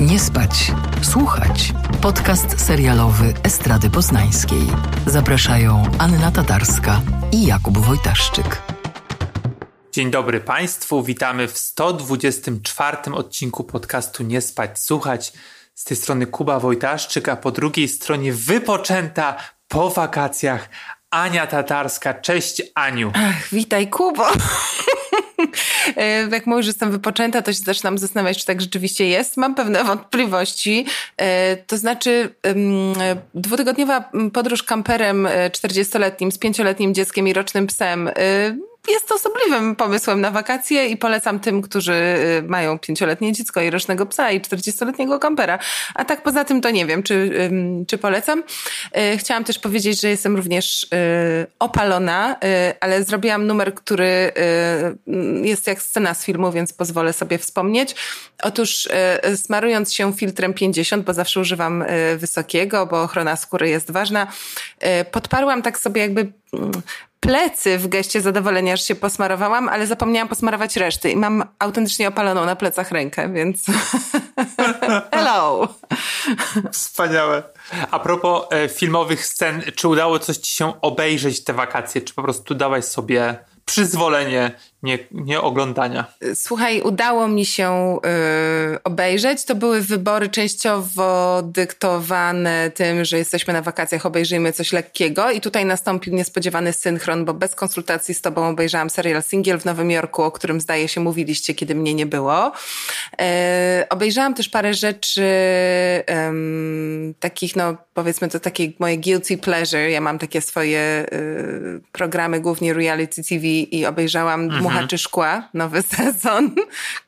Nie spać, słuchać. Podcast serialowy Estrady Poznańskiej. Zapraszają Anna Tatarska i Jakub Wojtaszczyk. Dzień dobry Państwu, witamy w 124 odcinku podcastu Nie spać, słuchać. Z tej strony Kuba Wojtaszczyk, a po drugiej stronie wypoczęta po wakacjach Ania Tatarska. Cześć Aniu. Ach, witaj Kubo. E, jak mówisz, że jestem wypoczęta, to się zaczynam zastanawiać, czy tak rzeczywiście jest. Mam pewne wątpliwości. E, to znaczy, dwutygodniowa podróż kamperem 40-letnim e, z pięcioletnim dzieckiem i rocznym psem jest osobliwym pomysłem na wakacje i polecam tym, którzy y, mają pięcioletnie dziecko i rocznego psa i czterdziestoletniego kampera. A tak poza tym to nie wiem, czy, czy polecam. Y, chciałam też powiedzieć, że jestem również y, opalona, ale zrobiłam numer, który jest jak scena z filmu, więc pozwolę sobie wspomnieć. Otóż smarując się filtrem 50, bo zawsze używam wysokiego, bo ochrona skóry jest ważna, podparłam tak sobie jakby mm, plecy w geście zadowolenia, że się posmarowałam, ale zapomniałam posmarować reszty i mam autentycznie opaloną na plecach rękę, więc hello. Wspaniałe. A propos e, filmowych scen, czy udało coś ci się obejrzeć te wakacje, czy po prostu dałaś sobie przyzwolenie nie, nie oglądania. Słuchaj, udało mi się y, obejrzeć. To były wybory częściowo dyktowane tym, że jesteśmy na wakacjach, obejrzyjmy coś lekkiego. I tutaj nastąpił niespodziewany synchron, bo bez konsultacji z tobą obejrzałam serial Singiel w Nowym Jorku, o którym zdaje się mówiliście, kiedy mnie nie było. Y, obejrzałam też parę rzeczy takich, no powiedzmy to takie moje guilty pleasure. Ja mam takie swoje y, programy, głównie reality TV i obejrzałam mhm Dmuchaczy Szkła, nowy sezon.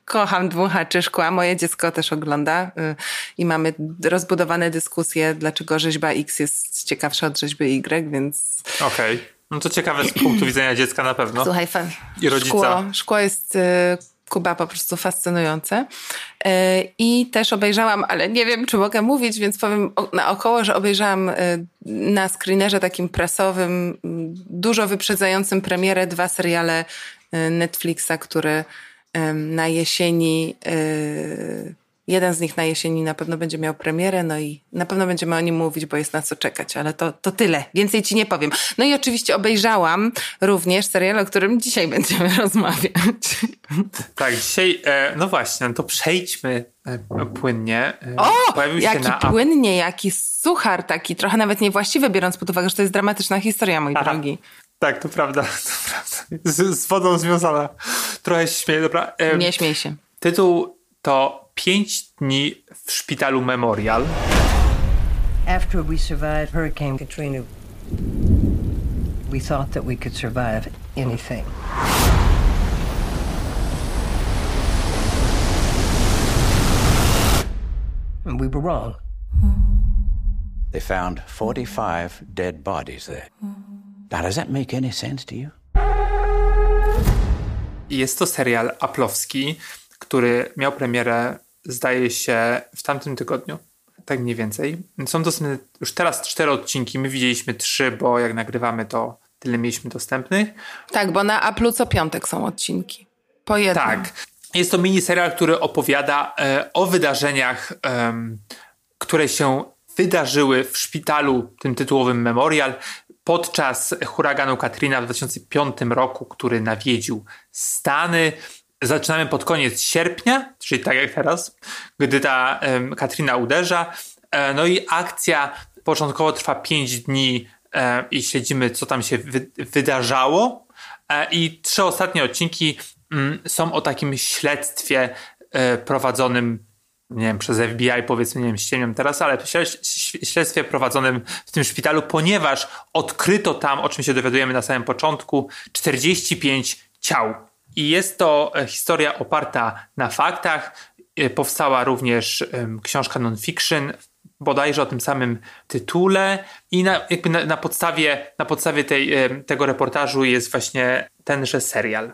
Kocham Dmuchaczy Szkła. Moje dziecko też ogląda y, i mamy rozbudowane dyskusje, dlaczego rzeźba X jest ciekawsza od rzeźby Y, więc... Okej. Okay. No to ciekawe z punktu widzenia dziecka na pewno. Słuchaj, fan. I rodzica. Szkło, szkło jest y, Kuba po prostu fascynujące. Y, I też obejrzałam, ale nie wiem, czy mogę mówić, więc powiem naokoło, że obejrzałam na screenerze takim prasowym, dużo wyprzedzającym premierę dwa seriale Netflixa, który na jesieni, y, jeden z nich na jesieni na pewno będzie miał premierę, no i na pewno będziemy o nim mówić, bo jest na co czekać, ale to, to tyle. Więcej ci nie powiem. No i oczywiście obejrzałam również serial, o którym dzisiaj będziemy rozmawiać. Tak, dzisiaj, e, no właśnie, no to przejdźmy e, płynnie. E, o, Pojawił jaki na... płynnie, jaki suchar taki, trochę nawet niewłaściwy, biorąc pod uwagę, że to jest dramatyczna historia, mój Aha. drogi. Tak, to prawda. To prawda. Z, z, wodą związana. Trochę się śmieję, dobra. Nie śmiej się. Tytuł to Pięć dni w szpitalu Memorial. After we survived Hurricane Katrina, we thought that we could survive anything. And we were wrong. They found 45 dead bodies there. Now, does that make any sense to you? Jest to serial aplowski, który miał premierę, zdaje się, w tamtym tygodniu. Tak mniej więcej. Są dostępne już teraz cztery odcinki. My widzieliśmy trzy, bo jak nagrywamy, to tyle mieliśmy dostępnych. Tak, bo na Apple co piątek są odcinki. Po jednym. Tak. Jest to mini serial, który opowiada e, o wydarzeniach, e, które się wydarzyły w szpitalu, tym tytułowym Memorial, podczas huraganu Katrina w 2005 roku, który nawiedził Stany. Zaczynamy pod koniec sierpnia, czyli tak jak teraz, gdy ta um, Katrina uderza. E, no i akcja początkowo trwa 5 dni e, i śledzimy, co tam się wy wydarzało. E, I trzy ostatnie odcinki mm, są o takim śledztwie e, prowadzonym nie wiem, przez FBI powiedzmy, nie wiem, ściemiam teraz, ale śledztwie prowadzonym w tym szpitalu, ponieważ odkryto tam, o czym się dowiadujemy na samym początku, 45 ciał. I jest to e, historia oparta na faktach. E, powstała również książka non-fiction, bodajże o tym samym tytule i na, jakby na, na podstawie, na podstawie tej, tego reportażu jest właśnie tenże serial.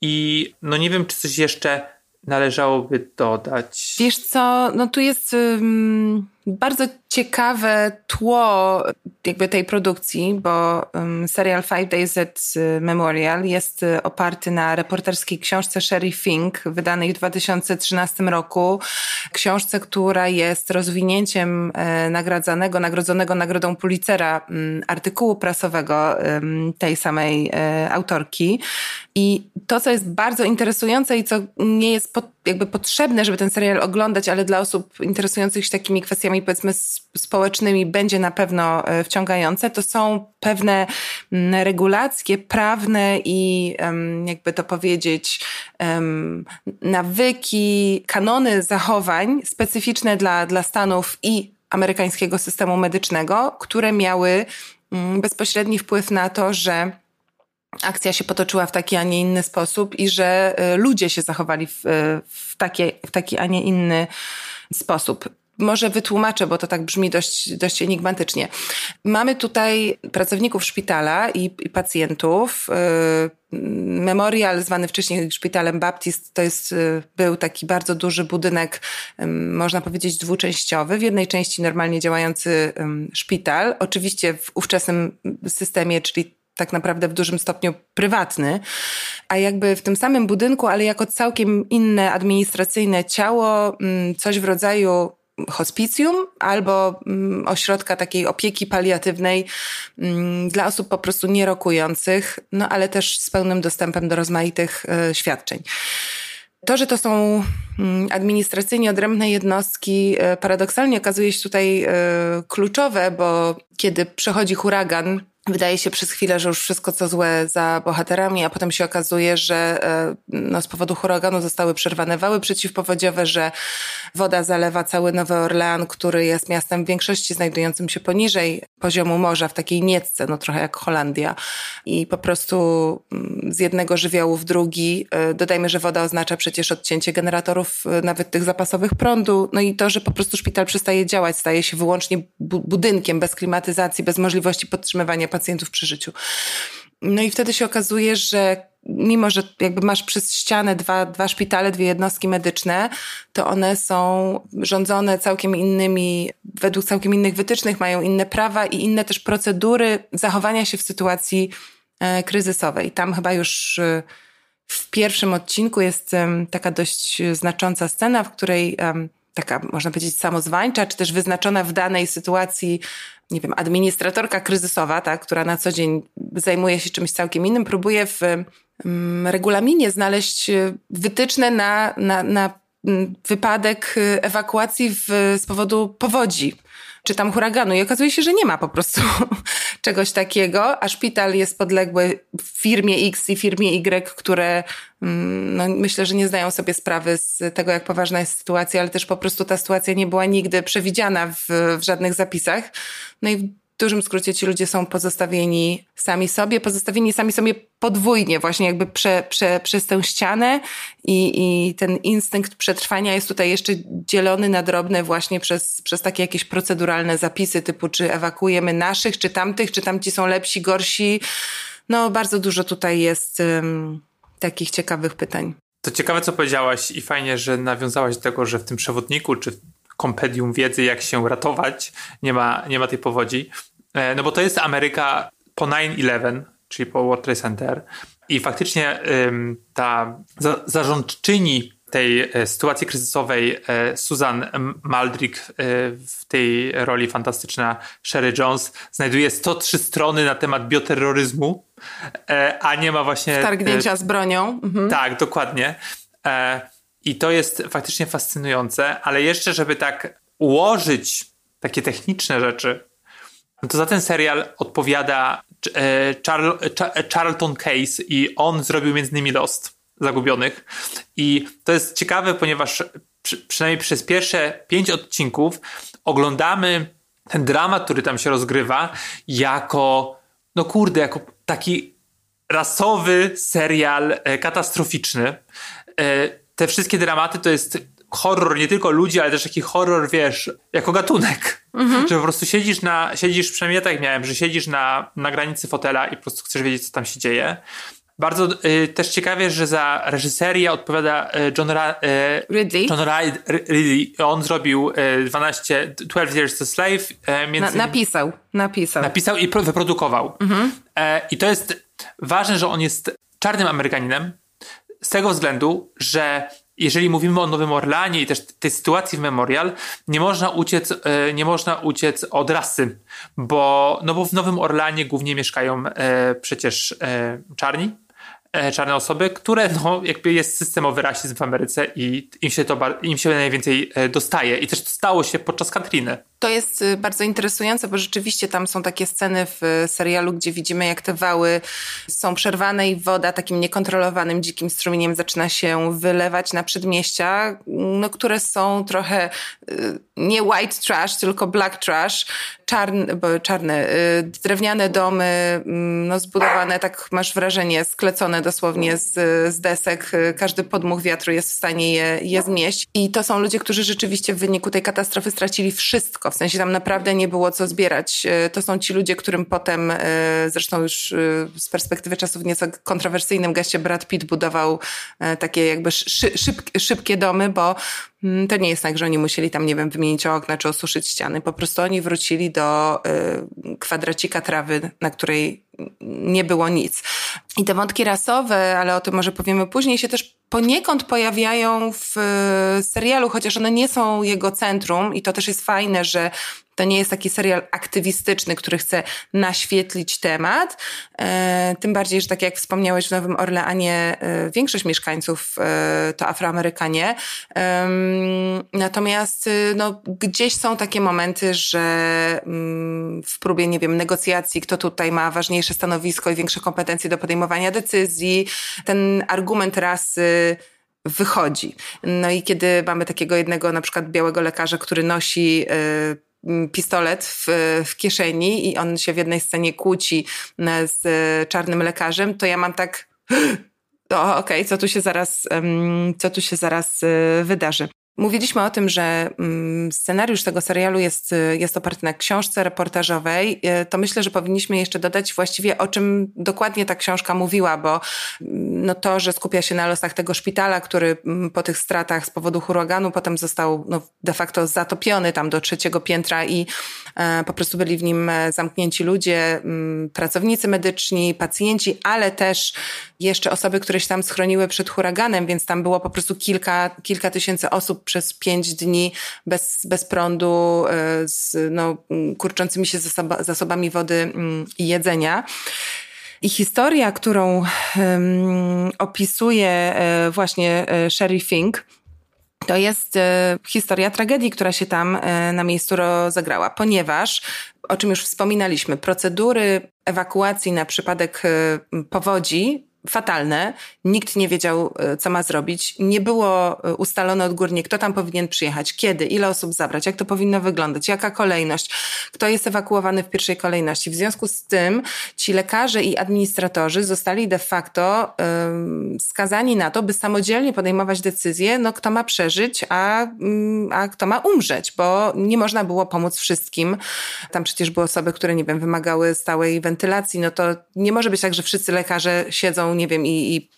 I no nie wiem, czy coś jeszcze należałoby dodać? Wiesz co, no tu jest... Um bardzo ciekawe tło jakby tej produkcji, bo um, serial Five Days at y, Memorial jest y, oparty na reporterskiej książce Sherry Fink, wydanej w 2013 roku. Książce, która jest rozwinięciem e, nagradzanego, nagrodzonego Nagrodą Pulitzera m, artykułu prasowego m, tej samej e, autorki. I to, co jest bardzo interesujące i co nie jest pod, jakby potrzebne, żeby ten serial oglądać, ale dla osób interesujących się takimi kwestiami, powiedzmy, społecznymi będzie na pewno e, wciągające, to są pewne mm, regulacje prawne i jakby to powiedzieć, nawyki, kanony zachowań specyficzne dla, dla Stanów i amerykańskiego systemu medycznego, które miały mm, bezpośredni wpływ na to, że akcja się potoczyła w taki, a nie inny sposób i że e, ludzie się zachowali w, e, w, takie, w taki, a nie inny sposób. Może wytłumaczę, bo to tak brzmi dość, dość enigmatycznie. Mamy tutaj pracowników szpitala i, i pacjentów. E, memorial, zwany wcześniej szpitalem Baptist, to jest, był taki bardzo duży budynek, można powiedzieć dwuczęściowy. W jednej części normalnie działający szpital, oczywiście w ówczesnym systemie, czyli tak naprawdę w dużym stopniu prywatny, a jakby w tym samym budynku, ale jako całkiem inne administracyjne ciało, mm, coś w rodzaju hospicjum albo mm, ośrodka takiej opieki paliatywnej mm, dla osób po prostu nierokujących, no ale też z pełnym dostępem do rozmaitych e, świadczeń. To, że to są administracyjnie odrębne jednostki, e, paradoksalnie okazuje się tutaj e, kluczowe, bo kiedy przechodzi huragan, Wydaje się przez chwilę, że już wszystko co złe za bohaterami, a potem się okazuje, że e, no, z powodu huraganu zostały przerwane wały przeciwpowodziowe, że woda zalewa cały Nowy Orlean, który jest miastem w większości znajdującym się poniżej poziomu morza, w takiej niecce, no trochę jak Holandia. I po prostu mm, z jednego żywiołu w drugi, e, dodajmy, że woda oznacza przecież odcięcie generatorów, e, nawet tych zapasowych prądu, no i to, że po prostu szpital przestaje działać, staje się wyłącznie budynkiem bez klimatyzacji, bez możliwości podtrzymywania pacjentów przy życiu. No i wtedy się okazuje, że mimo, że jakby masz przez ścianę dwa, dwa szpitale, dwie jednostki medyczne, to one są rządzone całkiem innymi, według całkiem innych wytycznych, mają inne prawa i inne też procedury zachowania się w sytuacji e, kryzysowej. Tam chyba już e, w pierwszym odcinku jest taka dość znacząca scena, w której taka, można powiedzieć, samozwańcza, czy też wyznaczona w danej sytuacji, nie wiem, administratorka kryzysowa, tak, która na co dzień zajmuje się czymś całkiem innym, próbuje w um, regulaminie znaleźć e, wytyczne na, na, na wypadek e, ewakuacji w, z powodu powodzi czy tam huraganu. I okazuje się, że nie ma po prostu czegoś takiego, a szpital jest podległy firmie X i firmie Y, które mm, no, myślę, że nie zdają sobie sprawy z tego, jak poważna jest sytuacja, ale też po prostu ta sytuacja nie była nigdy przewidziana w, w żadnych zapisach. No i dużym skrócie ci ludzie są pozostawieni sami sobie, pozostawieni sami sobie podwójnie, właśnie jakby prze, prze, przez tę ścianę i, i ten instynkt przetrwania jest tutaj jeszcze dzielony na drobne właśnie przez, przez takie jakieś proceduralne zapisy typu czy ewakuujemy naszych, czy tamtych, czy tamci są lepsi, gorsi. No bardzo dużo tutaj jest um, takich ciekawych pytań. To ciekawe, co powiedziałaś i fajnie, że nawiązałaś do tego, że w tym przewodniku, czy kompedium wiedzy, jak się ratować, nie ma, nie ma tej powodzi. E, no bo to jest Ameryka po 9-11, czyli po World Trade Center. I faktycznie ta zarządczyni tej e, sytuacji kryzysowej e, Susan Maldrick w tej roli fantastyczna Sherry Jones znajduje 103 strony na temat bioterroryzmu, a nie ma właśnie... Targnięcia z bronią. Mhm. Tak, dokładnie. I to jest faktycznie fascynujące, ale jeszcze, żeby tak ułożyć takie techniczne rzeczy, no to za ten serial odpowiada e, Charlton Case i on zrobił między innymi Lost Zagubionych. I to jest ciekawe, ponieważ przy, przynajmniej przez pierwsze pięć odcinków oglądamy ten dramat, który tam się rozgrywa, jako, no kurde, jako taki rasowy serial e, katastroficzny. Te wszystkie dramaty to jest horror nie tylko ludzi, ale też taki horror, wiesz, jako gatunek. Mhm. Że po prostu siedzisz na, siedzisz, przynajmniej ja tak miałem, że siedzisz na, na granicy fotela i po prostu chcesz wiedzieć, co tam się dzieje. Bardzo y, też ciekawie, że za reżyserię odpowiada y, John, Ra, y, Ridley. John Ridley. On zrobił y, 12, 12 Years a Slave. E, Na, napisał, napisał. Napisał i pro, wyprodukował. E, I to jest ważne, że on jest czarnym Amerykaninem z tego względu, że jeżeli mówimy o Nowym Orlanie i też tej sytuacji w Memorial, nie można uciec, e, nie można uciec od rasy, bo, no bo w Nowym Orlanie głównie mieszkają e, przecież e, czarni, czarne osoby, które no, jakby jest systemowy rasizm w Ameryce i im się to im się najwięcej e, dostaje. I też to stało się podczas Katriny. To jest y, bardzo interesujące, bo rzeczywiście tam są takie sceny w serialu, gdzie widzimy, jak te wały są przerwane i woda takim niekontrolowanym, dzikim strumieniem zaczyna się wylewać na przedmieścia, no, które są trochę nie white trash, tylko black trash, czarne, bo czarne drewniane domy, mm, no, zbudowane, tak masz wrażenie, sklecone dosłownie z, z desek. Każdy podmuch wiatru jest w stanie je, je zmieść. I to są ludzie, którzy rzeczywiście w wyniku tej katastrofy stracili wszystko. W sensie tam naprawdę nie było co zbierać. Y, To są ci ludzie, którym potem, y, zresztą już y, z perspektywy czasów nieco kontrowersyjnym geście Brad Pitt budował takie jakby szy, szyb, szybkie domy, bo to nie jest tak, że oni musieli tam, nie wiem, wymienić okna czy osuszyć ściany. Po prostu oni wrócili do y, kwadracika trawy, na której nie było nic. I te wątki rasowe, ale o tym może powiemy później, się też poniekąd pojawiają w y, serialu, chociaż one nie są jego centrum i to też jest fajne, że to nie jest taki serial aktywistyczny, który chce naświetlić temat. E, tym bardziej, że tak jak wspomniałeś w Nowym Orleanie, e, większość mieszkańców e, to Afroamerykanie. Natomiast no, gdzieś są takie momenty, że mm, w próbie, nie wiem, negocjacji, kto tutaj ma ważniejsze stanowisko i większe kompetencje do podejmowania decyzji, ten argument rasy wychodzi. No i kiedy mamy takiego jednego na przykład białego lekarza, który nosi pistolet w, w kieszeni i on się w jednej scenie kłóci m, z y, czarnym lekarzem, to ja mam tak okej, co tu się zaraz, co tu się zaraz y, wydarzy. Mówiliśmy o tym, że mm, scenariusz tego serialu jest, jest oparty na książce reportażowej. Y, To myślę, że powinniśmy jeszcze dodać właściwie o czym dokładnie ta książka mówiła, bo mm, no to, że skupia się na losach tego szpitala, który mm, po tych stratach z powodu huraganu potem został no, de facto zatopiony tam do trzeciego piętra i e, po prostu byli w nim e, zamknięci ludzie, pracownicy medyczni, pacjenci, ale też jeszcze osoby, które się tam schroniły przed huraganem, więc tam było po prostu kilka, kilka tysięcy osób przez pięć dni bez, bez prądu, e, z no, mm, kurczącymi się zasoba, zasobami wody mm, i jedzenia. I historia, którą em, opisuje e, właśnie e, Sherry Fink, to jest historia tragedii, która się tam na miejscu rozegrała, ponieważ, o czym już wspominaliśmy, procedury ewakuacji na przypadek powodzi fatalne. Nikt nie wiedział, e, co ma zrobić. Nie było e, ustalone odgórnie, kto tam powinien przyjechać, kiedy, ile osób zabrać, jak to powinno wyglądać, jaka kolejność, kto jest ewakuowany w pierwszej kolejności. W związku z tym ci lekarze i administratorzy zostali de facto skazani na to, by samodzielnie podejmować decyzje, no kto ma przeżyć, a, mm, a kto ma umrzeć, bo nie można było pomóc wszystkim. Tam przecież były osoby, które, nie wiem, wymagały stałej wentylacji, no to nie może być tak, że wszyscy lekarze siedzą nie wiem, i, i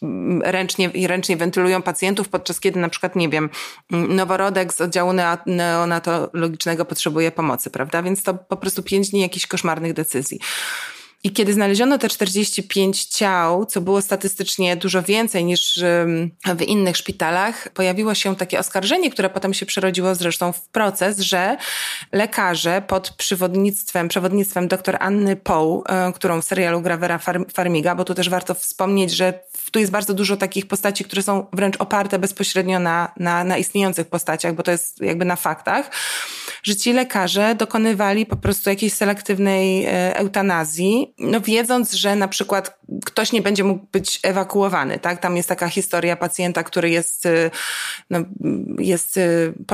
ręcznie, i ręcznie wentylują pacjentów, podczas kiedy na przykład, nie wiem, noworodek z oddziału neo- neonatologicznego potrzebuje pomocy, prawda? Więc to po prostu pięć dni jakichś koszmarnych decyzji. I kiedy znaleziono te 45 ciał, co było statystycznie dużo więcej niż w innych szpitalach, pojawiło się takie oskarżenie, które potem się przerodziło zresztą w proces, że lekarze pod przewodnictwem, przewodnictwem dr Anny Poe, y, którą w serialu gra Vera Far- Farmiga, bo tu też warto wspomnieć, że tu jest bardzo dużo takich postaci, które są wręcz oparte bezpośrednio na, na, na istniejących postaciach, bo to jest jakby na faktach, że ci lekarze dokonywali po prostu jakiejś selektywnej e, eutanazji, no wiedząc, że na przykład ktoś nie będzie mógł być ewakuowany, tak? Tam jest taka historia pacjenta, który jest, e, no, jest,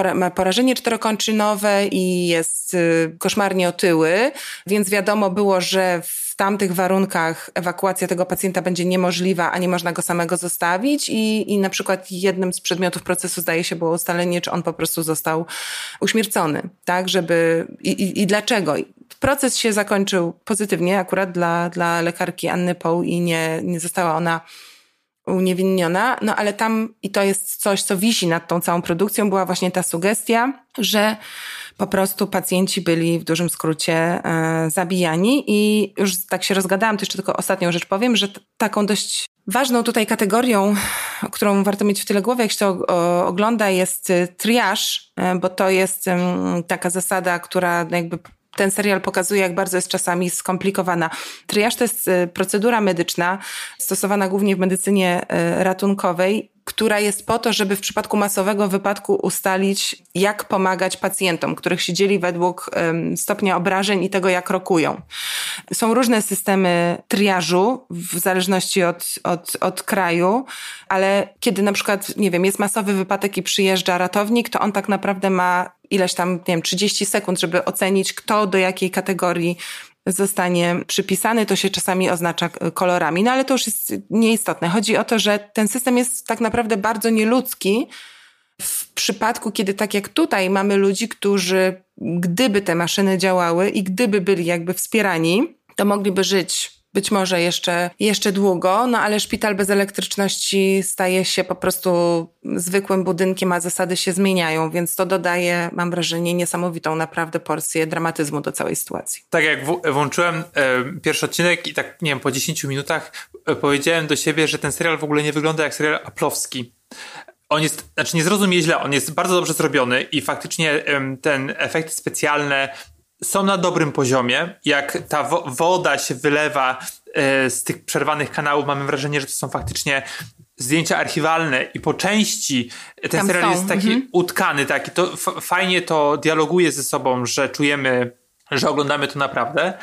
e, ma porażenie czterokończynowe i jest koszmarnie otyły, więc wiadomo było, że w tamtych warunkach ewakuacja tego pacjenta będzie niemożliwa, a nie można go samego zostawić i, i na przykład jednym z przedmiotów procesu zdaje się było ustalenie, czy on po prostu został uśmiercony, tak, żeby i, i, i dlaczego. proces się zakończył pozytywnie akurat dla, dla lekarki Anny Poł i nie, nie została ona uniewinniona, no ale tam, i to jest coś, co wisi nad tą całą produkcją, była właśnie ta sugestia, że po prostu pacjenci byli w dużym skrócie e, zabijani. I już tak się rozgadałam, to jeszcze tylko ostatnią rzecz powiem, że taką dość ważną tutaj kategorią, którą warto mieć w tyle głowy, jak się to ogląda, jest y, triaż, e, bo to jest taka zasada, która jakby ten serial pokazuje, jak bardzo jest czasami skomplikowana. Triaż to jest y, procedura medyczna stosowana głównie w medycynie y, ratunkowej, która jest po to, żeby w przypadku masowego wypadku ustalić, jak pomagać pacjentom, których się dzieli według stopnia obrażeń i tego, jak rokują. Są różne systemy triażu w zależności od, od, od kraju, ale kiedy na przykład, nie wiem, jest masowy wypadek i przyjeżdża ratownik, to on tak naprawdę ma ileś tam, nie wiem, 30 sekund, żeby ocenić, kto do jakiej kategorii zostanie przypisany, to się czasami oznacza kolorami, no ale to już jest nieistotne. Chodzi o to, że ten system jest tak naprawdę bardzo nieludzki w przypadku, kiedy tak jak tutaj mamy ludzi, którzy gdyby te maszyny działały i gdyby byli jakby wspierani, to mogliby żyć być może jeszcze, jeszcze długo, no ale szpital bez elektryczności staje się po prostu zwykłym budynkiem, a zasady się zmieniają, więc to dodaje, mam wrażenie, niesamowitą naprawdę porcję dramatyzmu do całej sytuacji. Tak jak w- włączyłem e, pierwszy odcinek i tak, nie wiem, po 10 minutach e, powiedziałem do siebie, że ten serial w ogóle nie wygląda jak serial aplowski on jest, znaczy nie zrozumie źle, on jest bardzo dobrze zrobiony i faktycznie ten efekty specjalne są na dobrym poziomie. Jak ta wo woda się wylewa e, z tych przerwanych kanałów, mamy wrażenie, że to są faktycznie zdjęcia archiwalne i po części ten Tam serial są. jest taki mhm. utkany, taki to fajnie to dialoguje ze sobą, że czujemy, że oglądamy to naprawdę,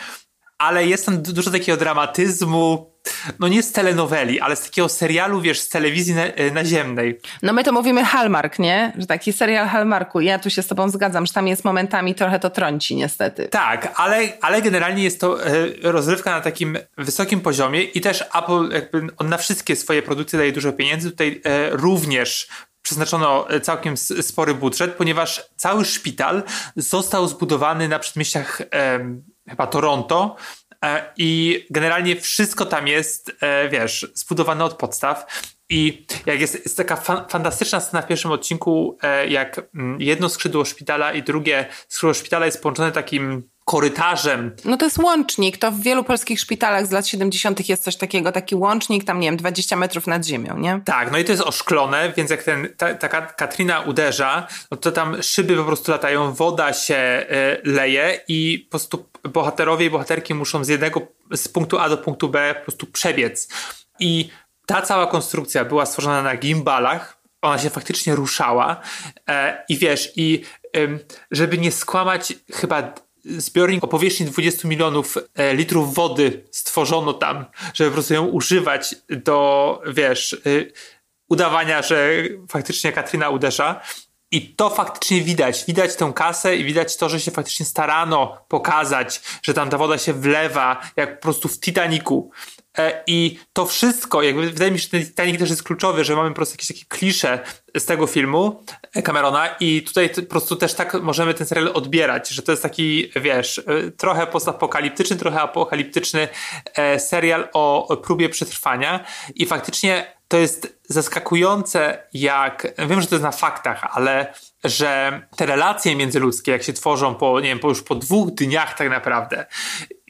ale jest tam dużo takiego dramatyzmu, no nie z telenoweli, ale z takiego serialu, wiesz, z telewizji na, e, naziemnej. No my to mówimy Hallmark, nie? Że taki serial Hallmarku. Ja tu się z tobą zgadzam, że tam jest momentami trochę to trąci niestety. Tak, ale, ale generalnie jest to e, rozrywka na takim wysokim poziomie i też Apple jakby on na wszystkie swoje produkcje daje dużo pieniędzy. Tutaj e, również przeznaczono całkiem spory budżet, ponieważ cały szpital został zbudowany na przedmieściach chyba Toronto, E, I generalnie wszystko tam jest, e, wiesz, zbudowane od podstaw. I jak jest, jest taka fa fantastyczna scena w pierwszym odcinku, e, jak mm, jedno skrzydło szpitala i drugie skrzydło szpitala jest połączone takim korytarzem. No to jest łącznik. To w wielu polskich szpitalach z lat 70. jest coś takiego, taki łącznik, tam nie wiem, 20 metrów nad ziemią, nie? Tak, no i to jest oszklone, więc jak ten, ta, ta Katrina uderza, no to tam szyby po prostu latają, woda się y, leje i po prostu bohaterowie i bohaterki muszą z jednego, z punktu A do punktu B po prostu przebiec. I ta cała konstrukcja była stworzona na gimbalach, ona się faktycznie ruszała e, i wiesz, i żeby nie skłamać, chyba zbiornik o powierzchni 20 milionów e, litrów wody stworzono tam, żeby po prostu ją używać do, wiesz, y, udawania, że faktycznie Katrina uderza. I to faktycznie widać. Widać tę kasę i widać to, że się faktycznie starano pokazać, że tam ta woda się wlewa, jak po prostu w Titaniku. E, I to wszystko, jakby wydaje mi się, że ten Titanic też jest kluczowy, że mamy po prostu jakieś takie klisze z tego filmu e, Camerona i tutaj po prostu też tak możemy ten serial odbierać, że to jest taki, wiesz, e, trochę postapokaliptyczny, trochę apokaliptyczny serial o próbie przetrwania. I faktycznie to jest zaskakujące, jak wiem, że to jest na faktach, ale że te relacje międzyludzkie, jak się tworzą po, nie wiem, po już po dwóch dniach tak naprawdę,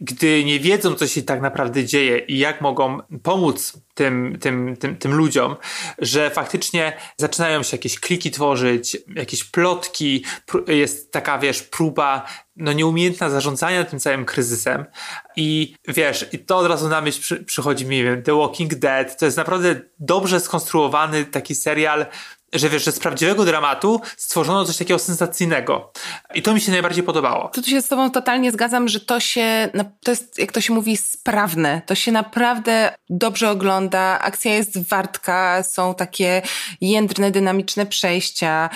gdy nie wiedzą, co się tak naprawdę dzieje i jak mogą pomóc tym, tym, tym, tym ludziom, że faktycznie zaczynają się jakieś kliki tworzyć, jakieś plotki, jest taka, wiesz, próba no nieumiejętna zarządzania tym całym kryzysem i wiesz, i to od razu na myśl przy, przychodzi mi, wiem, The Walking Dead, to jest naprawdę dobrze skonstruowany taki serial, że wiesz, że z prawdziwego dramatu stworzono coś takiego sensacyjnego. I to mi się najbardziej podobało. Tu się z tobą totalnie zgadzam, że to się, to jest, jak to się mówi, sprawne. To się naprawdę dobrze ogląda. Akcja jest wartka, są takie jędrne, dynamiczne przejścia,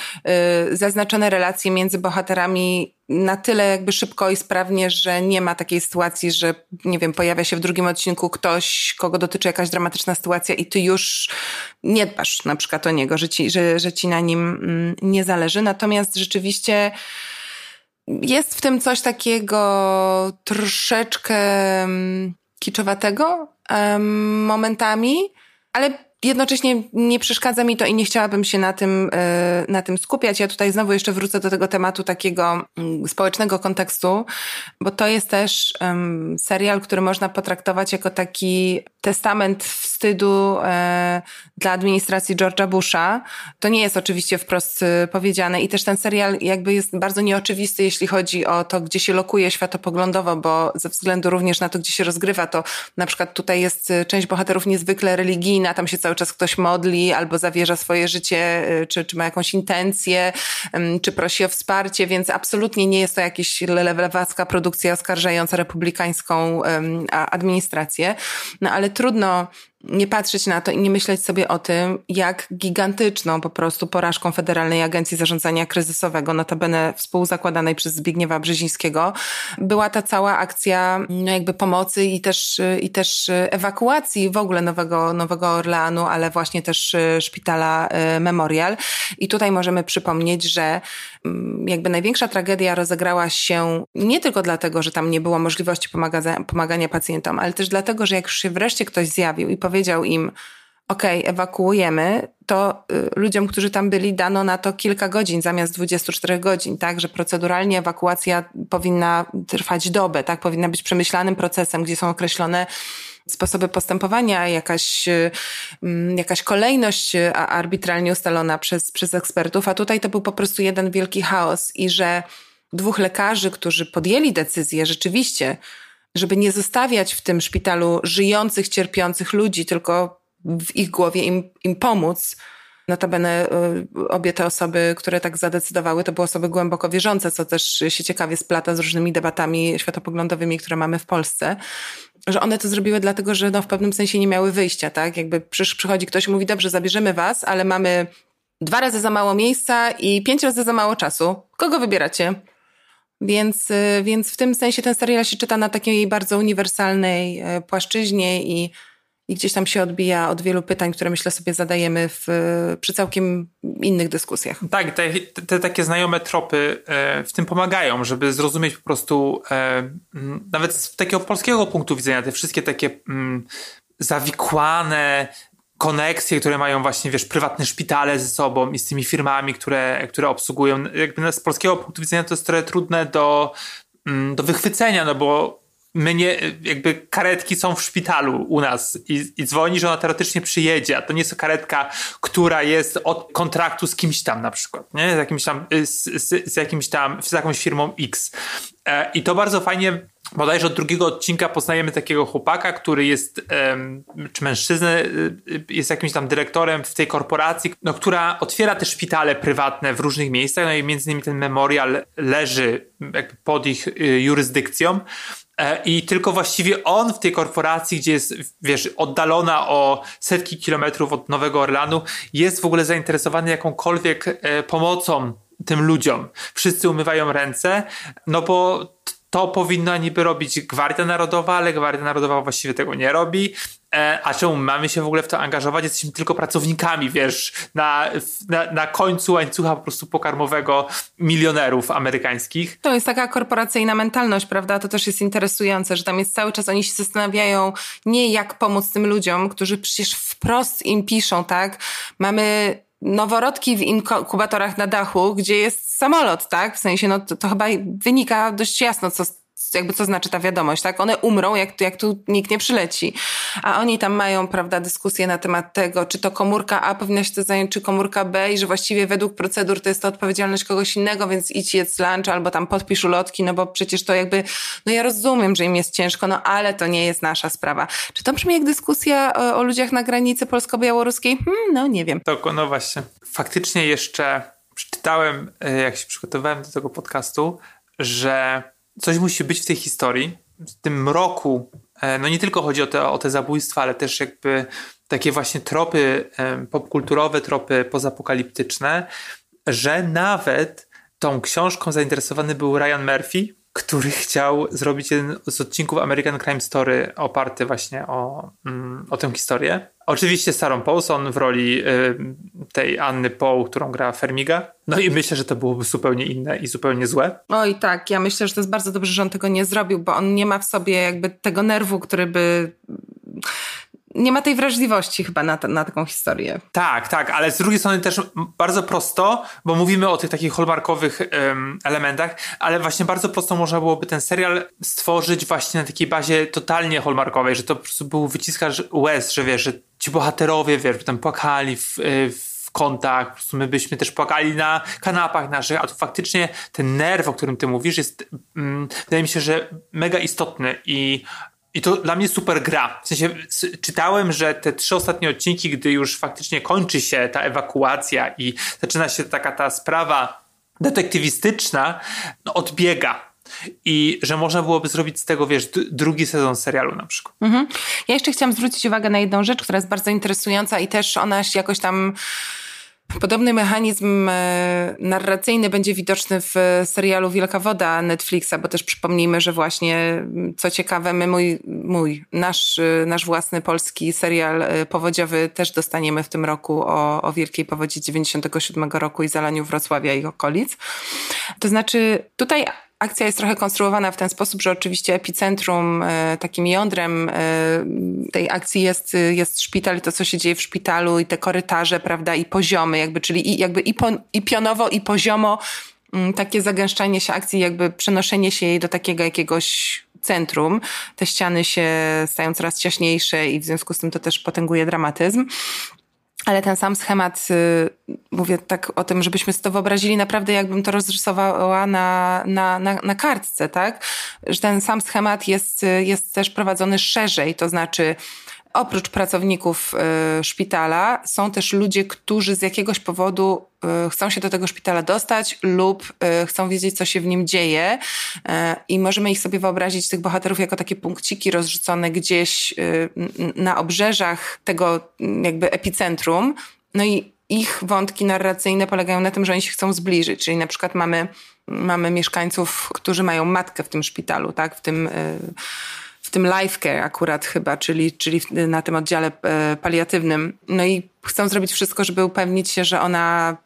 yy, zaznaczone relacje między bohaterami na tyle jakby szybko i sprawnie, że nie ma takiej sytuacji, że nie wiem, pojawia się w drugim odcinku ktoś, kogo dotyczy jakaś dramatyczna sytuacja i ty już nie dbasz na przykład o niego, że ci, że, że ci na nim mm, nie zależy. Natomiast rzeczywiście jest w tym coś takiego troszeczkę mm, kiczowatego momentami, ale jednocześnie nie przeszkadza mi to i nie chciałabym się na tym, e, na tym skupiać. Ja tutaj znowu jeszcze wrócę do tego tematu takiego mm, społecznego kontekstu, bo to jest też serial, który można potraktować jako taki testament wstydu e, dla administracji George'a Busha. To nie jest oczywiście wprost e, powiedziane i też ten serial jakby jest bardzo nieoczywisty, jeśli chodzi o to, gdzie się lokuje światopoglądowo, bo ze względu również na to, gdzie się rozgrywa, to na przykład tutaj jest część bohaterów niezwykle religijna, tam się cały czas ktoś modli albo zawierza swoje życie, e, czy, czy ma jakąś intencję, czy prosi o wsparcie, więc absolutnie nie jest to jakaś lewacka produkcja oskarżająca republikańską administrację. No ale trudno nie patrzeć na to i nie myśleć sobie o tym, jak gigantyczną po prostu porażką Federalnej Agencji Zarządzania Kryzysowego, notabene współzakładanej przez Zbigniewa Brzezińskiego, była ta cała akcja no jakby pomocy i też, i też ewakuacji w ogóle Nowego, Nowego Orleanu, ale właśnie też szpitala e, Memorial. I tutaj możemy przypomnieć, że mm, jakby największa tragedia rozegrała się nie tylko dlatego, że tam nie było możliwości pomagania, pomagania pacjentom, ale też dlatego, że jak już się wreszcie ktoś zjawił i im, OK, ewakuujemy, to y, ludziom, którzy tam byli, dano na to kilka godzin zamiast 24 godzin, tak? Że proceduralnie ewakuacja powinna trwać dobę, tak? Powinna być przemyślanym procesem, gdzie są określone sposoby postępowania, jakaś, y, mm, jakaś kolejność y, arbitralnie ustalona przez, przez ekspertów, a tutaj to był po prostu jeden wielki chaos i że dwóch lekarzy, którzy podjęli decyzję rzeczywiście, żeby nie zostawiać w tym szpitalu żyjących, cierpiących ludzi, tylko w ich głowie im, im pomóc. Notabene y, obie te osoby, które tak zadecydowały, to były osoby głęboko wierzące, co też się ciekawie splata z różnymi debatami światopoglądowymi, które mamy w Polsce. Że one to zrobiły dlatego, że no, w pewnym sensie nie miały wyjścia, tak? Jakby przychodzi ktoś i mówi, dobrze, zabierzemy was, ale mamy dwa razy za mało miejsca i pięć razy za mało czasu. Kogo wybieracie? Więc, y, więc w tym sensie ten serial się czyta na takiej bardzo uniwersalnej y, płaszczyźnie i, i gdzieś tam się odbija od wielu pytań, które myślę sobie zadajemy w, przy całkiem innych dyskusjach. Tak, te, te takie znajome tropy e, w tym pomagają, żeby zrozumieć po prostu e, nawet z takiego polskiego punktu widzenia te wszystkie takie zawikłane koneksje, które mają właśnie, wiesz, prywatne szpitale ze sobą i z tymi firmami, które, które obsługują. Jakby z polskiego punktu widzenia to jest trochę trudne do, mm, do wychwycenia, no bo my nie, jakby karetki są w szpitalu u nas i, i dzwoni, że ona teoretycznie przyjedzie, a to nie jest karetka, która jest od kontraktu z kimś tam na przykład, nie? Z jakimś tam, z, z, z jakimś tam, z jakąś firmą X. E, I to bardzo fajnie bodajże od drugiego odcinka poznajemy takiego chłopaka, który jest, czy mężczyznę, y, jest jakimś tam dyrektorem w tej korporacji, no, która otwiera te szpitale prywatne w różnych miejscach, no i między innymi ten memorial leży jakby pod ich y, jurysdykcją. E, I tylko właściwie on w tej korporacji, gdzie jest, wiesz, oddalona o setki kilometrów od Nowego Orlanu, jest w ogóle zainteresowany jakąkolwiek e, pomocą tym ludziom. Wszyscy umywają ręce, no bo to powinna niby robić Gwardia Narodowa, ale Gwardia Narodowa właściwie tego nie robi. E, a czemu mamy się w ogóle w to angażować? Jesteśmy tylko pracownikami, wiesz, na, na, na końcu łańcucha po prostu pokarmowego milionerów amerykańskich. To jest taka korporacyjna mentalność, prawda? To też jest interesujące, że tam jest cały czas, oni się zastanawiają nie jak pomóc tym ludziom, którzy przecież wprost im piszą, tak? Mamy noworodki w inkubatorach na dachu, gdzie jest samolot, tak? W sensie, no to, to chyba wynika dość jasno, co, jakby co znaczy ta wiadomość, tak? One umrą, jak, jak tu nikt nie przyleci. A oni tam mają, prawda, dyskusję na temat tego, czy to komórka A powinna się to zająć, czy komórka B i że właściwie według procedur to jest to odpowiedzialność kogoś innego, więc idź jedz lunch albo tam podpisz ulotki, no bo przecież to jakby, no ja rozumiem, że im jest ciężko, no ale to nie jest nasza sprawa. Czy to brzmi jak dyskusja o, o ludziach na granicy polsko-białoruskiej? Hmm, no nie wiem. To, no właśnie. Faktycznie jeszcze przeczytałem, e, jak się przygotowywałem do tego podcastu, że coś musi być w tej historii, w tym mroku. E, no nie tylko chodzi o te, o te zabójstwa, ale też jakby takie właśnie tropy e, popkulturowe, tropy pozapokaliptyczne, że nawet tą książką zainteresowany był Ryan Murphy, który chciał zrobić jeden z odcinków American Crime Story oparty właśnie o, mm, o tę historię. Oczywiście Sarah Paulson w roli y, tej Anny Poł, którą gra Fermiga. No i myślę, że to byłoby zupełnie inne i zupełnie złe. Oj tak, ja myślę, że to jest bardzo dobrze, że on tego nie zrobił, bo on nie ma w sobie jakby tego nerwu, który by nie ma tej wrażliwości chyba na, na taką historię. Tak, tak, ale z drugiej strony też bardzo prosto, bo mówimy o tych takich hallmarkowych um, elementach, ale właśnie bardzo prosto można byłoby ten serial stworzyć właśnie na takiej bazie totalnie hallmarkowej, że to po prostu był wyciskacz łez, że wiesz, że ci bohaterowie, wiesz, tam płakali w, e, w po prostu my byśmy też płakali na kanapach naszych, a tu faktycznie ten nerw, o którym ty mówisz, jest, mm, wydaje mi się, że mega istotny i i to dla mnie super gra. W sensie czytałem, że te trzy ostatnie odcinki, gdy już faktycznie kończy się ta ewakuacja i zaczyna się taka ta sprawa detektywistyczna, no odbiega. I że można byłoby zrobić z tego, wiesz, drugi sezon serialu na przykład. Mhm. Ja jeszcze chciałam zwrócić uwagę na jedną rzecz, która jest bardzo interesująca i też ona jakoś tam Podobny mechanizm e, narracyjny będzie widoczny w serialu Wielka Woda Netflixa, bo też przypomnijmy, że właśnie, co ciekawe, my mój, mój nasz, e, nasz własny polski serial e, powodziowy też dostaniemy w tym roku o, o Wielkiej Powodzi 97 roku i zalaniu Wrocławia i okolic. To znaczy, tutaj akcja jest trochę konstruowana w ten sposób, że oczywiście epicentrum, e, takim jądrem e, tej akcji jest, jest szpital i to, co się dzieje w szpitalu i te korytarze, prawda, i poziomy, jakby, czyli i, jakby i, po, i pionowo, i poziomo mm, takie zagęszczanie się akcji, jakby przenoszenie się jej do takiego jakiegoś centrum. Te ściany się stają coraz ciaśniejsze i w związku z tym to też potęguje dramatyzm. Ale ten sam schemat, y, mówię tak o tym, żebyśmy sobie to wyobrazili naprawdę, jakbym to rozrysowała na, na, na, na kartce, tak? Że ten sam schemat jest, y, jest też prowadzony szerzej, to znaczy oprócz pracowników y, szpitala są też ludzie, którzy z jakiegoś powodu y, chcą się do tego szpitala dostać lub y, chcą wiedzieć, co się w nim dzieje. I możemy ich sobie wyobrazić, tych bohaterów, jako takie punkciki rozrzucone gdzieś na obrzeżach tego jakby epicentrum. No i ich wątki narracyjne polegają na tym, że oni się chcą zbliżyć. Czyli na przykład mamy, mamy mieszkańców, którzy mają matkę w tym szpitalu, tak? W tym tym life care akurat chyba, czyli, czyli na tym oddziale e, paliatywnym. No i chcą zrobić wszystko, żeby upewnić się, że ona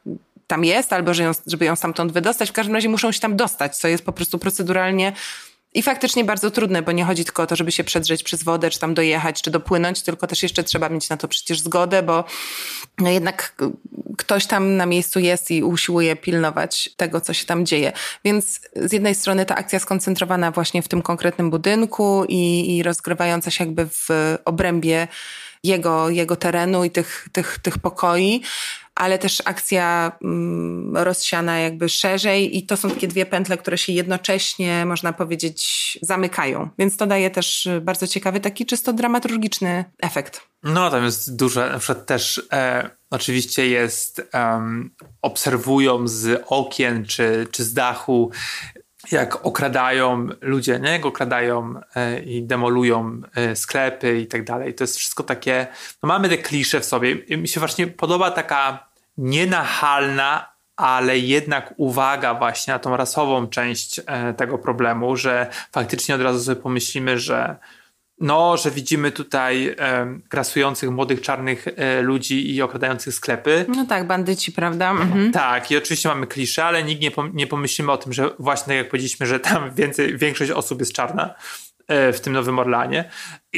tam jest, albo ją, żeby ją stamtąd wydostać. W każdym razie muszą się tam dostać, co jest po prostu proceduralnie i faktycznie bardzo trudne, bo nie chodzi tylko o to, żeby się przedrzeć przez wodę, czy tam dojechać, czy dopłynąć, tylko też jeszcze trzeba mieć na to przecież zgodę, bo no jednak ktoś tam na miejscu jest i usiłuje pilnować tego, co się tam dzieje. Więc z jednej strony ta akcja skoncentrowana właśnie w tym konkretnym budynku i, i rozgrywająca się jakby w obrębie jego, jego terenu i tych, tych, tych pokoi, ale też akcja mm, rozsiana jakby szerzej i to są takie dwie pętle, które się jednocześnie, można powiedzieć, zamykają. Więc to daje też bardzo ciekawy, taki czysto dramaturgiczny efekt. No, tam jest duże, na przykład też e, oczywiście jest, um, obserwują z okien czy, czy z dachu jak okradają ludzie, nie? Jak okradają e, i demolują e, sklepy i tak dalej. To jest wszystko takie, no mamy te klisze w sobie. I mi się właśnie podoba taka nienachalna, ale jednak uwaga właśnie na tą rasową część e, tego problemu, że faktycznie od razu sobie pomyślimy, że no, że widzimy tutaj e, grasujących młodych czarnych e, ludzi i okradających sklepy. No tak, bandyci, prawda? Mhm. Tak, i oczywiście mamy klisze, ale nikt nie, nie pomyślimy o tym, że właśnie tak jak powiedzieliśmy, że tam więcej, większość osób jest czarna e, w tym Nowym Orlanie.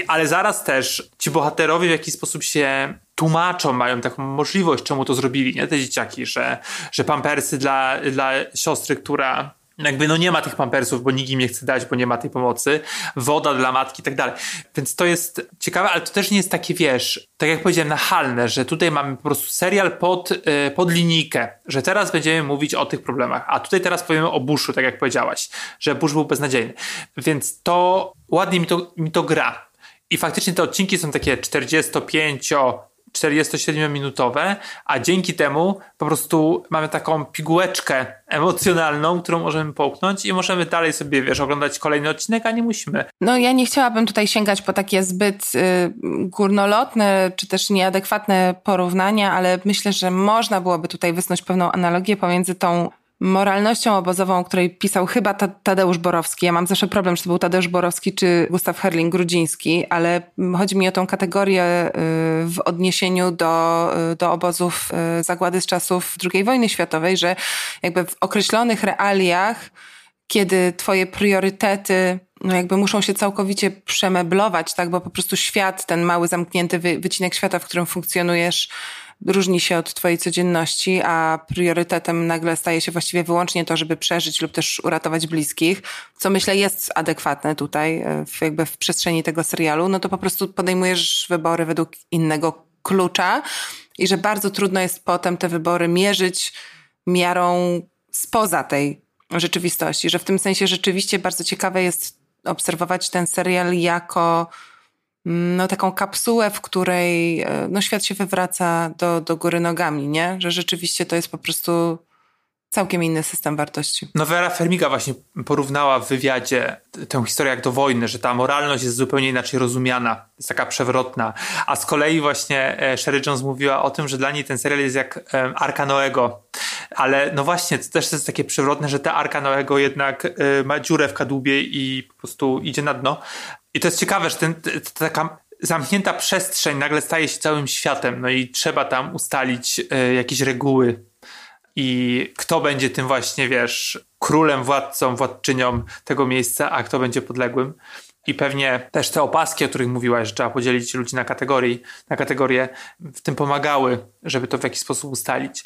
Ale zaraz też ci bohaterowie w jakiś sposób się tłumaczą, mają taką możliwość, czemu to zrobili, nie? Te dzieciaki, że, że pampersy dla, dla siostry, która jakby no nie ma tych pampersów, bo nikt im nie chce dać, bo nie ma tej pomocy, woda dla matki i tak dalej. Więc to jest ciekawe, ale to też nie jest takie, wiesz, tak jak powiedziałem, nachalne, że tutaj mamy po prostu serial pod, yy, pod linijkę, że teraz będziemy mówić o tych problemach, a tutaj teraz powiemy o Bushu, tak jak powiedziałaś, że Bush był beznadziejny. Więc to ładnie mi to, mi to gra. I faktycznie te odcinki są takie 45 47-minutowe, a dzięki temu po prostu mamy taką pigułeczkę emocjonalną, którą możemy połknąć i możemy dalej sobie, wiesz, oglądać kolejny odcinek, a nie musimy. No ja nie chciałabym tutaj sięgać po takie zbyt y, górnolotne, czy też nieadekwatne porównania, ale myślę, że można byłoby tutaj wysnuć pewną analogię pomiędzy tą moralnością obozową, o której pisał chyba Tadeusz Borowski. Ja mam zawsze problem, czy to był Tadeusz Borowski, czy Gustaw Herling-Grudziński, ale chodzi mi o tą kategorię y, w odniesieniu do, y, do obozów y, zagłady z czasów II wojny światowej, że jakby w określonych realiach, kiedy twoje priorytety no jakby muszą się całkowicie przemeblować, tak, bo po prostu świat, ten mały zamknięty wycinek świata, w którym funkcjonujesz, różni się od twojej codzienności, a priorytetem nagle staje się właściwie wyłącznie to, żeby przeżyć lub też uratować bliskich, co myślę jest adekwatne tutaj, e, w, jakby w przestrzeni tego serialu, no to po prostu podejmujesz wybory według innego klucza i że bardzo trudno jest potem te wybory mierzyć miarą spoza tej rzeczywistości, że w tym sensie rzeczywiście bardzo ciekawe jest obserwować ten serial jako no, taką kapsułę, w której e, no, świat się wywraca do, do góry nogami, nie? Że rzeczywiście to jest po prostu całkiem inny system wartości. No Vera Fermiga właśnie porównała w wywiadzie tę historię jak do wojny, że ta moralność jest zupełnie inaczej rozumiana, jest taka przewrotna. A z kolei właśnie e, Sherry Jones mówiła o tym, że dla niej ten serial jest jak Arka Noego. Ale no właśnie, to też jest takie przewrotne, że ta Arka Noego jednak e, ma dziurę w kadłubie i po prostu idzie na dno. I to jest ciekawe, że ten, taka zamknięta przestrzeń nagle staje się całym światem, no i trzeba tam ustalić y, jakieś reguły i kto będzie tym właśnie, wiesz, królem, władcą, władczynią tego miejsca, a kto będzie podległym. I pewnie też te opaski, o których mówiłaś, że trzeba podzielić ludzi na kategorii, na kategorie, w tym pomagały, żeby to w jakiś sposób ustalić.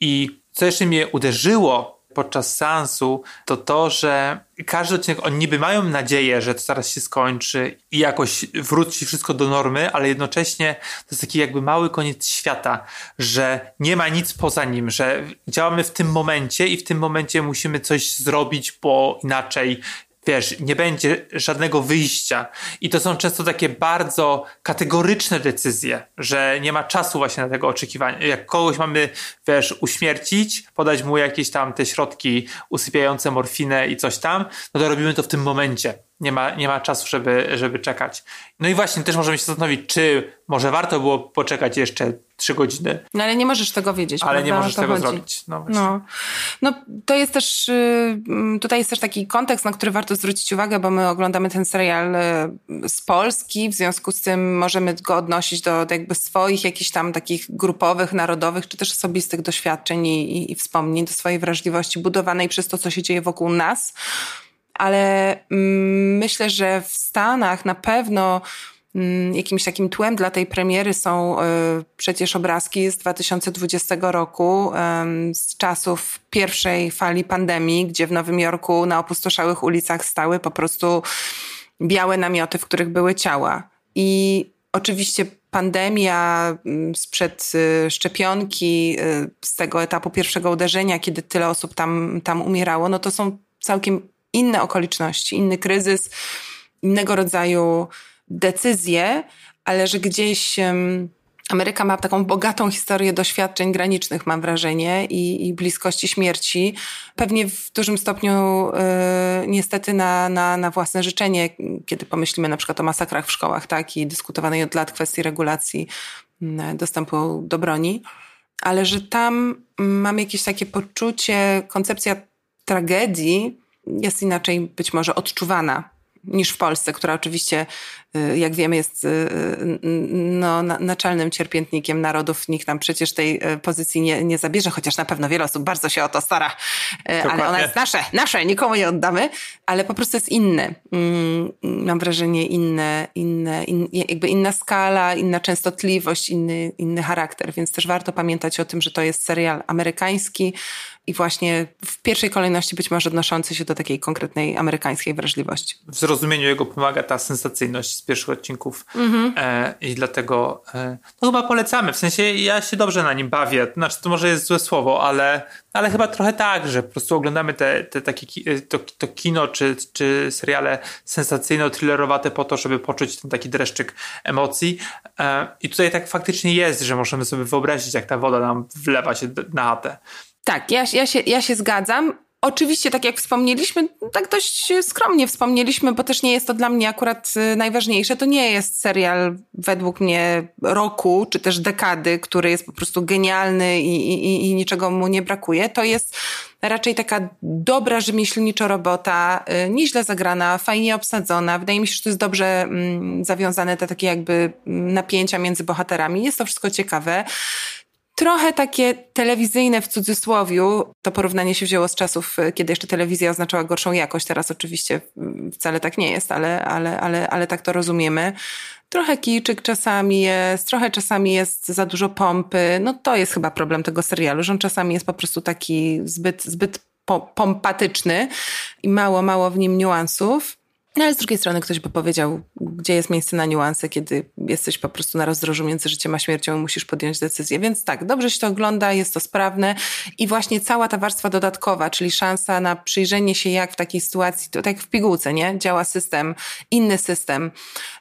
I co jeszcze mnie uderzyło podczas seansu, to to, że każdy odcinek, oni niby mają nadzieję, że to zaraz się skończy i jakoś wróci wszystko do normy, ale jednocześnie to jest taki jakby mały koniec świata, że nie ma nic poza nim, że działamy w tym momencie i w tym momencie musimy coś zrobić, bo inaczej wiesz, nie będzie żadnego wyjścia. I to są często takie bardzo kategoryczne decyzje, że nie ma czasu właśnie na tego oczekiwania. Jak kogoś mamy, wiesz, uśmiercić, podać mu jakieś tam te środki usypiające morfinę i coś tam, no to robimy to w tym momencie. Nie ma, nie ma czasu, żeby, żeby czekać. No i właśnie też możemy się zastanowić, czy może warto było poczekać jeszcze trzy godziny. No ale nie możesz tego wiedzieć. Ale nie możesz tego chodzi. zrobić. No, no. no to jest też, y, tutaj jest też taki kontekst, na który warto zwrócić uwagę, bo my oglądamy ten serial y, z Polski, w związku z tym możemy go odnosić do, do jakby swoich jakichś tam takich grupowych, narodowych, czy też osobistych doświadczeń i, i, i wspomnień, do swojej wrażliwości budowanej przez to, co się dzieje wokół nas. Ale mm, myślę, że w Stanach na pewno Mm, jakimś takim tłem dla tej premiery są e, przecież obrazki z 2020 roku, z czasów pierwszej fali pandemii, gdzie w Nowym Jorku na opustoszałych ulicach stały po prostu białe namioty, w których były ciała. I oczywiście pandemia mm, sprzed e, szczepionki, e, z tego etapu pierwszego uderzenia, kiedy tyle osób tam, tam umierało, no to są całkiem inne okoliczności, inny kryzys, innego rodzaju decyzje, ale że gdzieś Ameryka ma taką bogatą historię doświadczeń granicznych, mam wrażenie, i, i bliskości śmierci. Pewnie w dużym stopniu y, niestety na, na, na własne życzenie, kiedy pomyślimy na przykład o masakrach w szkołach, tak, i dyskutowanej od lat kwestii regulacji y, dostępu do broni. Ale że tam mam jakieś takie poczucie, koncepcja tragedii jest inaczej być może odczuwana niż w Polsce, która oczywiście, jak wiemy, jest y, y, no, naczelnym cierpiętnikiem narodów. Nikt nam przecież tej pozycji nie, nie zabierze, chociaż na pewno wiele osób bardzo się o to stara, Dokładnie. ale ona jest nasze, nasze, nikomu nie oddamy, ale po prostu jest inny. Mm, mam wrażenie inne, inne in, jakby inna skala, inna częstotliwość, inny, inny charakter, więc też warto pamiętać o tym, że to jest serial amerykański, i właśnie w pierwszej kolejności być może odnoszący się do takiej konkretnej amerykańskiej wrażliwości. W zrozumieniu jego pomaga ta sensacyjność pierwszych odcinków mm-hmm. e, i dlatego e, no chyba polecamy, w sensie ja się dobrze na nim bawię, znaczy to może jest złe słowo, ale, ale chyba trochę tak, że po prostu oglądamy te, te takie e, to, to kino czy, czy seriale sensacyjno-thrillerowate po to, żeby poczuć ten taki dreszczyk emocji e, i tutaj tak faktycznie jest, że możemy sobie wyobrazić jak ta woda nam wlewa się na chatę. Tak, ja, ja, się, ja się zgadzam. Oczywiście, tak jak wspomnieliśmy, tak dość skromnie wspomnieliśmy, bo też nie jest to dla mnie akurat y, najważniejsze. To nie jest serial według mnie roku, czy też dekady, który jest po prostu genialny i, i, i niczego mu nie brakuje. To jest raczej taka dobra rzemieślniczo robota, y, nieźle zagrana, fajnie obsadzona. Wydaje mi się, że to jest dobrze mm, zawiązane, te takie jakby mm, napięcia między bohaterami. Jest to wszystko ciekawe. Trochę takie telewizyjne w cudzysłowiu. To porównanie się wzięło z czasów, y, kiedy jeszcze telewizja oznaczała gorszą jakość. Teraz oczywiście wcale tak nie jest, ale, ale, ale, ale tak to rozumiemy. Trochę kiczyk czasami jest, trochę czasami jest za dużo pompy. No to jest chyba problem tego serialu, że on czasami jest po prostu taki zbyt, zbyt pompatyczny i mało, mało w nim niuansów. No ale z drugiej strony ktoś by powiedział, gdzie jest miejsce na niuanse, kiedy jesteś po prostu na rozdrożu między życiem a śmiercią i musisz podjąć decyzję. Więc tak, dobrze się to ogląda, jest to sprawne i właśnie cała ta warstwa dodatkowa, czyli szansa na przyjrzenie się, jak w takiej sytuacji, to tak jak w pigułce, nie? Działa system, inny system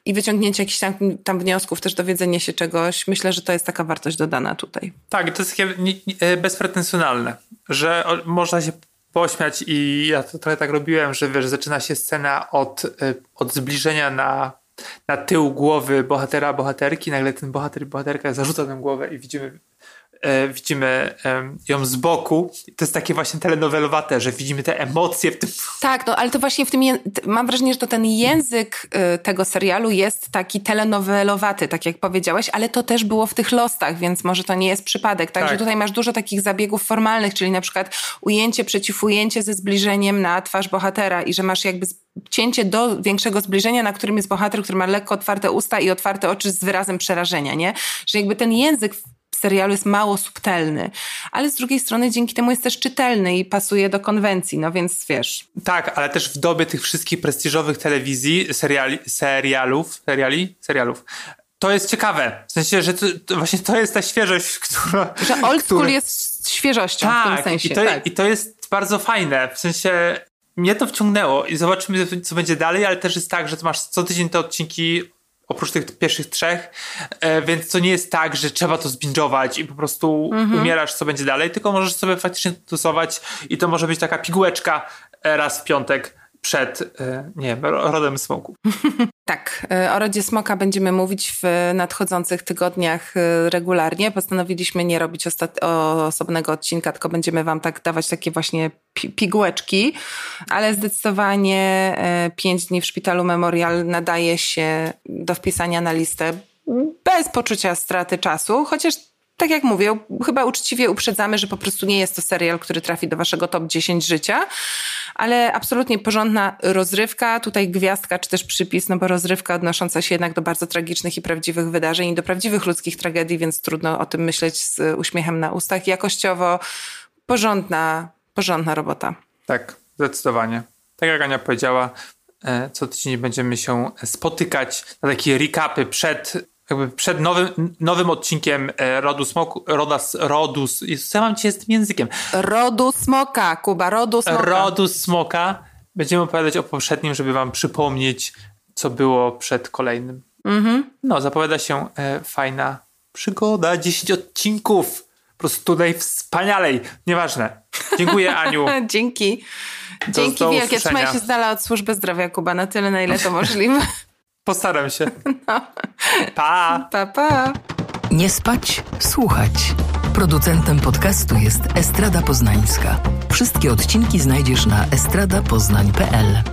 i wyciągnięcie jakichś tam, tam wniosków, też dowiedzenie się czegoś. Myślę, że to jest taka wartość dodana tutaj. Tak, to jest takie e, bezpretensjonalne, że można się pośmiać i ja to trochę tak robiłem, że wiesz, zaczyna się scena od, y, od zbliżenia na, na tył głowy bohatera, bohaterki, nagle ten bohater bohaterka zarzuca tę głowę i widzimy widzimy ją z boku. To jest takie właśnie telenowelowate, że widzimy te emocje w tym. Tak, no ale to właśnie w tym, mam wrażenie, że to ten język y, tego serialu jest taki telenowelowaty, tak jak powiedziałeś, ale to też było w tych lostach, więc może to nie jest przypadek. Także tak. tutaj masz dużo takich zabiegów formalnych, czyli na przykład ujęcie przeciw ujęcie ze zbliżeniem na twarz bohatera i że masz jakby cięcie do większego zbliżenia, na którym jest bohater, który ma lekko otwarte usta i otwarte oczy z wyrazem przerażenia, nie? Że jakby ten język serialu jest mało subtelny, ale z drugiej strony dzięki temu jest też czytelny i pasuje do konwencji, no więc wiesz. Tak, ale też w dobie tych wszystkich prestiżowych telewizji, seriali, serialów, seriali, serialów, to jest ciekawe. W sensie, że to, to właśnie to jest ta świeżość, która... Że old school jest świeżością tak, w tym tak, sensie. I to, tak. I to jest bardzo fajne. W sensie mnie to wciągnęło i zobaczymy, co będzie dalej, ale też jest tak, że masz co tydzień te odcinki oprócz tych pierwszych trzech, e, więc to nie jest tak, że trzeba to zbingować i po prostu mhm. umierasz, co będzie dalej, tylko możesz sobie faktycznie dostosować i to może być taka pigułeczka e, raz w piątek przed, e, nie rodem smoku. Tak, o rodzie smoka będziemy mówić w nadchodzących tygodniach regularnie. Postanowiliśmy nie robić osobnego odcinka, tylko będziemy wam tak dawać takie właśnie pigułeczki, ale zdecydowanie pięć dni w szpitalu Memorial nadaje się do wpisania na listę bez poczucia straty czasu, chociaż tak jak mówię, chyba uczciwie uprzedzamy, że po prostu nie jest to serial, który trafi do waszego top 10 życia, ale absolutnie porządna rozrywka, tutaj gwiazdka czy też przypis, no bo rozrywka odnosząca się jednak do bardzo tragicznych i prawdziwych wydarzeń i do prawdziwych ludzkich tragedii, więc trudno o tym myśleć z uśmiechem na ustach. Jakościowo porządna, porządna robota. Tak, zdecydowanie. Tak jak Ania powiedziała, e, co tydzień będziemy się spotykać na takie recapy przed jakby przed nowym, nowym odcinkiem e, Rodu Smoku, Rodas, Rodus, co ja mam cię z tym językiem? Rodu Smoka, Kuba, Rodu Smoka. Rodu Smoka. Będziemy opowiadać o poprzednim, żeby wam przypomnieć, co było przed kolejnym. Mhm. No, zapowiada się e, fajna przygoda, 10 odcinków. Po prostu tutaj wspanialej. Nieważne. Dziękuję, Aniu. Dzięki. Do, Dzięki do wielkie. Trzymaj się z dala od służby zdrowia, Kuba, na tyle, na ile to możliwe. Postaram się. No. Pa. Pa, pa. Nie spać, słuchać. Producentem podcastu jest Estrada Poznańska. Wszystkie odcinki znajdziesz na estradapoznań.pl.